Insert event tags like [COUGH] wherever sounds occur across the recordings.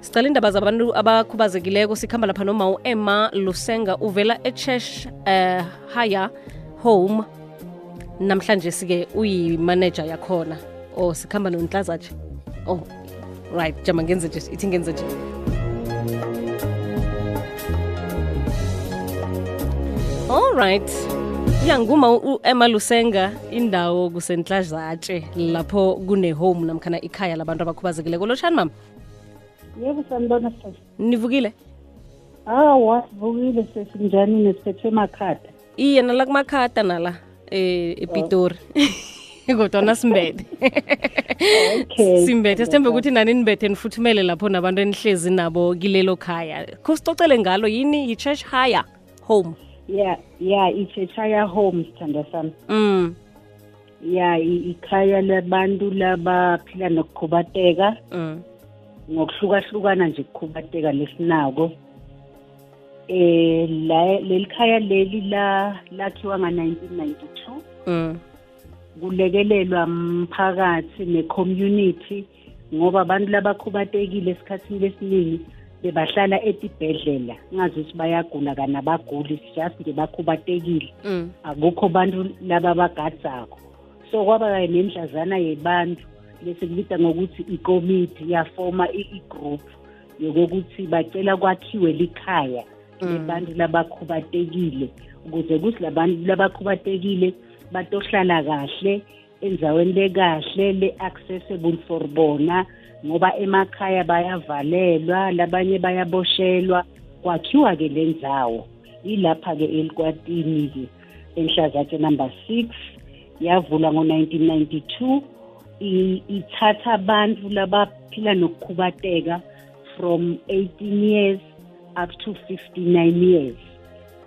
sicala indaba zabantu abakhubazekileko sikhamba lapha noma u-emma lusenga uvela echesh uh, higher home. Namhlanje sike uyimaneja yakhona. Oh sikhamba nonhlazatshe oh right jama ngenze nje ithi ngenze nje. All right. Yanguma u-emma lusenga indawo kusenhlazatshe lapho kune-home namkhana ikhaya labantu abakhubazekileko. Lotshani mama yebo sanibona sisi nivukile? Hawa sivukile sesinjani nesiphethe emakhada. Iye nala kumakhada nala eh epitori. [LAUGHS] Kodwana simbethe. Simbethe sithembe ukuthi nani nibethe nifuthumele lapho nabantu enihlezi nabo kilelo khaya. Khusicocele ngalo yini? Yi-church higher home. Ya ya icheshaya home sithanda sami. Mm. Ya ikhaya labantu labaphila nokukhubateka mm. Ngokuhlukahlukana nje ukukhubateka lesinako. Eh la leli khaya leli la lakhiwa nga-1992 mm. Kulekelelwa mphakathi ne-community ngoba abantu labakhubatekile esikhathini lesiningi bebahlala etibhedlela. Ngazi ukuthi bayagula kanabaguli just nje bakhubatekile. Mm. Akukho bantu laba bagadzako so kwaba kanye nemdlazana yebantu. Bese kubita ngokuthi ikomiti yafoma i-group yokokuthi bacela kwakhiwe likhaya lebantu labakhubatekile ukuze kuthi labantu labakhubatekile batohlala kahle endaweni lekahle le-accessible for bona ngoba emakhaya bayavalelwa labanye bayaboshelwa. Kwakhiwa-ke le ndzawo ilapha-ke elikwatini-ke enhlazatshe number six yavulwa ngo-1992 I- ithatha abantu labaphila nokukhubateka from 18 years up to 59 years.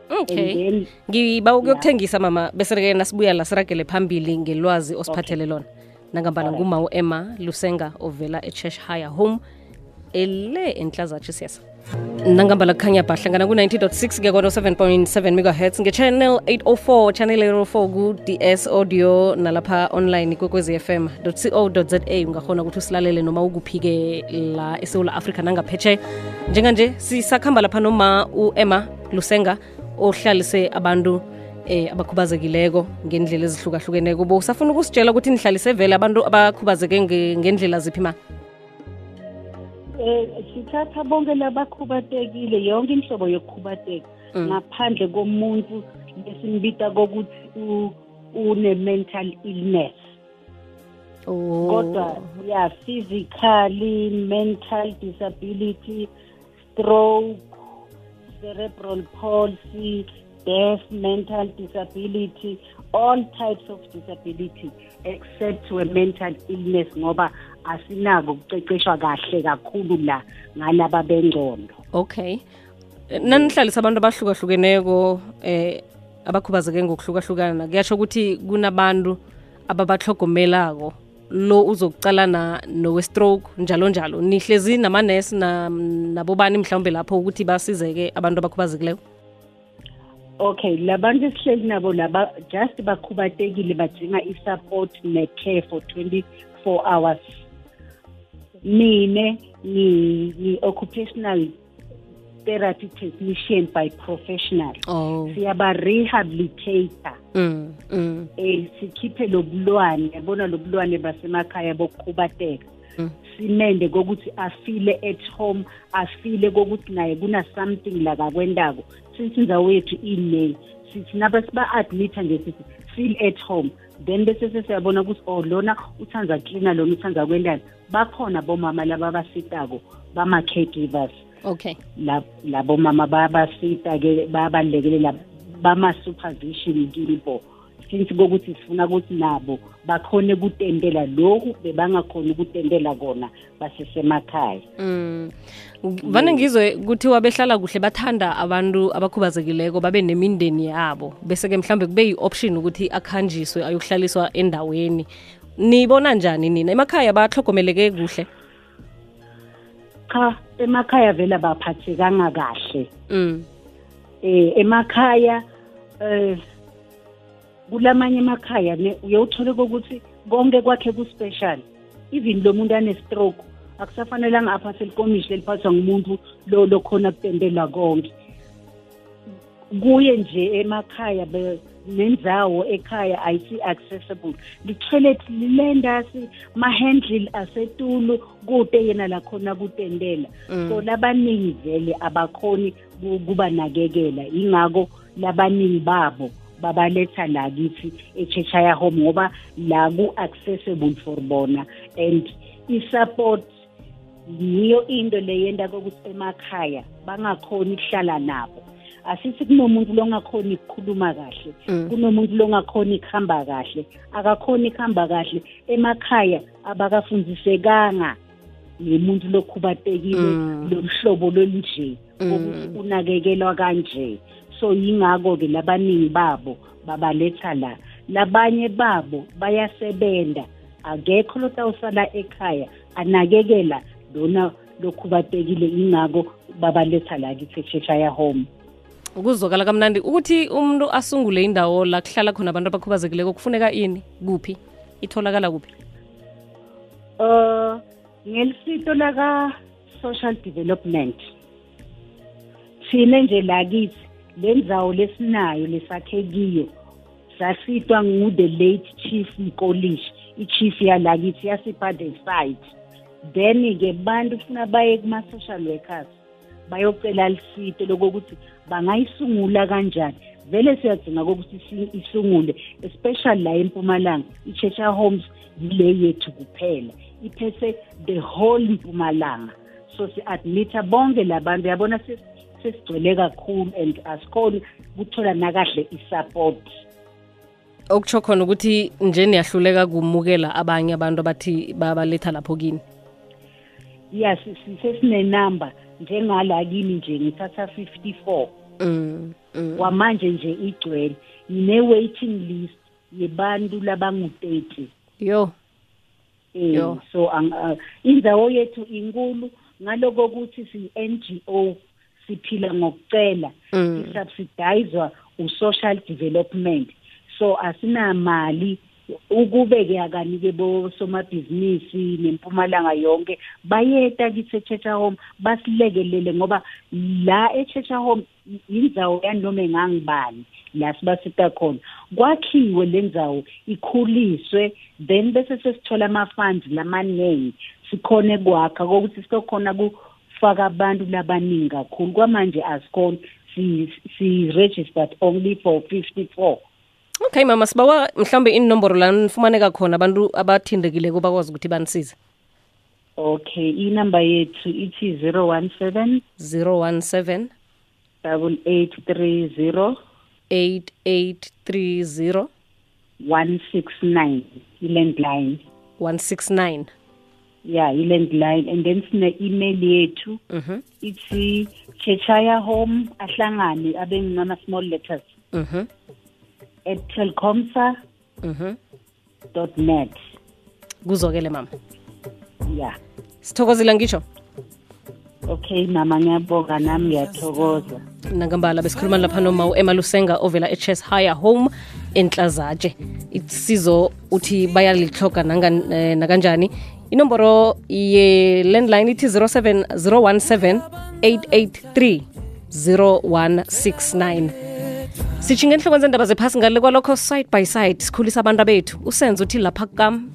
Okay. Ngiba ukuyokuthengisa mama. Bese-ke nasibuya la siragele phambili ngelwazi osiphathele lona nangambala nguma u-emma lusenga ovela e-church higher home ele enhlazatshe siyasa. Nangambala kukhanya bha hlangana ku-90.6 ke kono 7.7 megahertz nge-channel 804 channel 804 ku-ds audio nalapha online kwekwezi fm co za ungakhona ukuthi usilalele noma ukuphi-ke la esewula afrika nangaphetshe njenganje sisakhamba lapha noma u-emma lusenga ohlalise abantu eh abakhubazekileko ngendlela ezihlukahlukeneko. Bo usafuna ukusitshela ukuthi nihlalise vele abantu abakhubazeke ngendlela ziphi ma eh sithatha bonke labakhubatekile yonke inhlobo yokukhubateka ngaphandle komuntu lesimbita kokuthi une-mental illness oh. kodwa ya physically mental disability stroke cerebral palsy deaf mental disability all types of disability except we mental illness ngoba asinako ukuceceshwa kahle kakhulu la ngalaba bengcondo okay. Nanihlalisa abantu abahlukahlukeneko eh abakhubazeke ngokuhlukahlukana. Kuyatsho ukuthi kunabantu ababatlogomelako lo uzokucalana nowe-stroke njalo njalo. Nihlezi namanesi na, nabobani mhlawumbe lapho ukuthi basizeke abantu abakhubazekileko? Okay labantu esihleli nabo laba just bakhubatekile badinga i-support ne-care for 24 hours. Mine ngi-occupational therapy technician by professional. Oh. Siyaba-rehabilitator mm, mm, um sikhiphe lobulwane yabona lobulwane basemakhaya bokukhubateka. Mm. simende kokuthi afile at home afile kokuthi naye kuna-something lakakwentako since indzawo yethu ine. Sithi naba siba-admitha nje sithi feel at home. Then bese sesiyabona ukuthi oh lona uthanza klina lona uthanza kwentani bakhona bomama laba basitako bama-caregivers. Okay. La- labo mama bayabasita-ke bayabalekelela bama-supervision kibo since kokuthi sifuna ukuthi nabo bakhone ukutendela lokhu bebangakhoni ukutendela kona basesemakhaya. Mm. vane ngizwe kuthiwa behlala kuhle bathanda abantu abakhubazekileko babe nemindeni yabo. Bese-ke mhlawumbe kube yi-option ukuthi akhanjiswe ayokuhlaliswa endaweni. Nibona njani nina? Emakhaya bahlogomeleke kuhle? Cha emakhaya vele abaphathekanga kahle. Mm. eh emakhaya eh kulamanye emakhaya ne uyowuthole kokuthi konke kwakhe ku-special. Even lo muntu ane-stroke akusafanelanga aphase likomishi leliphathwa ngumuntu lo lokhona kutendela konke. Kuye nje emakhaya be- nendzawo ekhaya ayisi accessible. Li-toilet lilendasi ma-handle asetulu kude yena lakhona kutendela so labaningi vele abakhoni ku- kubanakekela. Ingako labaningi babo babaletha la kithi e-cheshire home ngoba la ku-accessible for bona and i-support yiyo into leyenda kokuthi emakhaya bangakhoni ukuhlala nabo asithi kunomuntu longakhoni ukukhuluma kahle Mm. kunomuntu longakhoni ukuhamba kahle akakhoni ukuhamba kahle emakhaya abakafundisekanga nemuntu lokhubatekile Mm. lomhlobo lolunje Mm. ukuthi unakekelwa kanje so yingako-ke labaningi babo babaletha la. Labanye babo bayasebenza akekho lotawusala ekhaya anakekela lona lokhubatekile ingako babaletha la kithi e-cheshire home ukuzokala kamnandi ukuthi umuntu asungule indawo la kuhlala khona abantu abakhubazekileko kufuneka ini? Kuphi? Itholakala kuphi? Uh ngelisito laka social development. Thina nje lakithi lendzawo lesinayo lesakhe kiyo sasitwa ngu the late chief Mkolishi ichief yalakithi yasipha the site. Then ke bantu funa baye kuma social workers bayocela lisito lokuthi bangayisungula kanjani. Vele siyadinga ukuthi si- isungule especially la eMpumalanga iChurch Homes yile yethu kuphela. Iphethe the whole Mpumalanga. So si-admita bonke labantu yabona sesigcwele kakhulu and asikhoni ukuthola nakahle i-support. Okutsho khona ukuthi nje niyahluleka kumukela abanye abantu abathi babaletha lapho kini? Si- sesinenamba njengala kimi nje ngithatha 54 mm, mm. kwamanje nje igcwele ngine-waiting list yebantu labangu-30 yo. Eh, Yo. so uh, indzawo yethu inkulu ngaloko ukuthi si-NGO siphila ngokucela Mm. isubsidizwa u-social development. So asinamali ukube-ke akanike bosomabhizinisi nempumalanga yonke bayeta kithi e-churcher home basilekelele ngoba la e-churcher home indzawo yanoma engangibani la sibasita khona. Kwakhiwe le ndzawo ikhuliswe then bese sesithola ama-funds lamaningi sikhone kwakha. Kokuthi sizokhona kufaka abantu labaningi kakhulu. Kwamanje asikhoni si- si-registered only for 54 okay mama sibawa mhlawumbe inomboro la nifumaneka khona abantu abathindekileko bakwazi ukuthi banisize. Okay inamba yethu ithi 017 017 8830 8830 169 i-landline. 169 yeah i-landline. And then sine-email yethu mhm. ithi chechaya home ahlangane abe ngama-small letters. Mhm. At telcomsa mhm. Dot net. Kuzokele mama. Ya sithokozile ngisho okay mama ngiyabonga nami ngiyathokoza. Nangambala besikhuluma lapha noma u-emma lusenga ovela e-chess higher home enhlazatshe. Isizo uthi bayalihloga eh, nakanjani inomboro ye-landline ithi 07 017 883 0169 sitshinge enhlokweni zendaba zephasi ngale kwalokho side by side sikhulisa abantu bethu usenze uthi lapha kam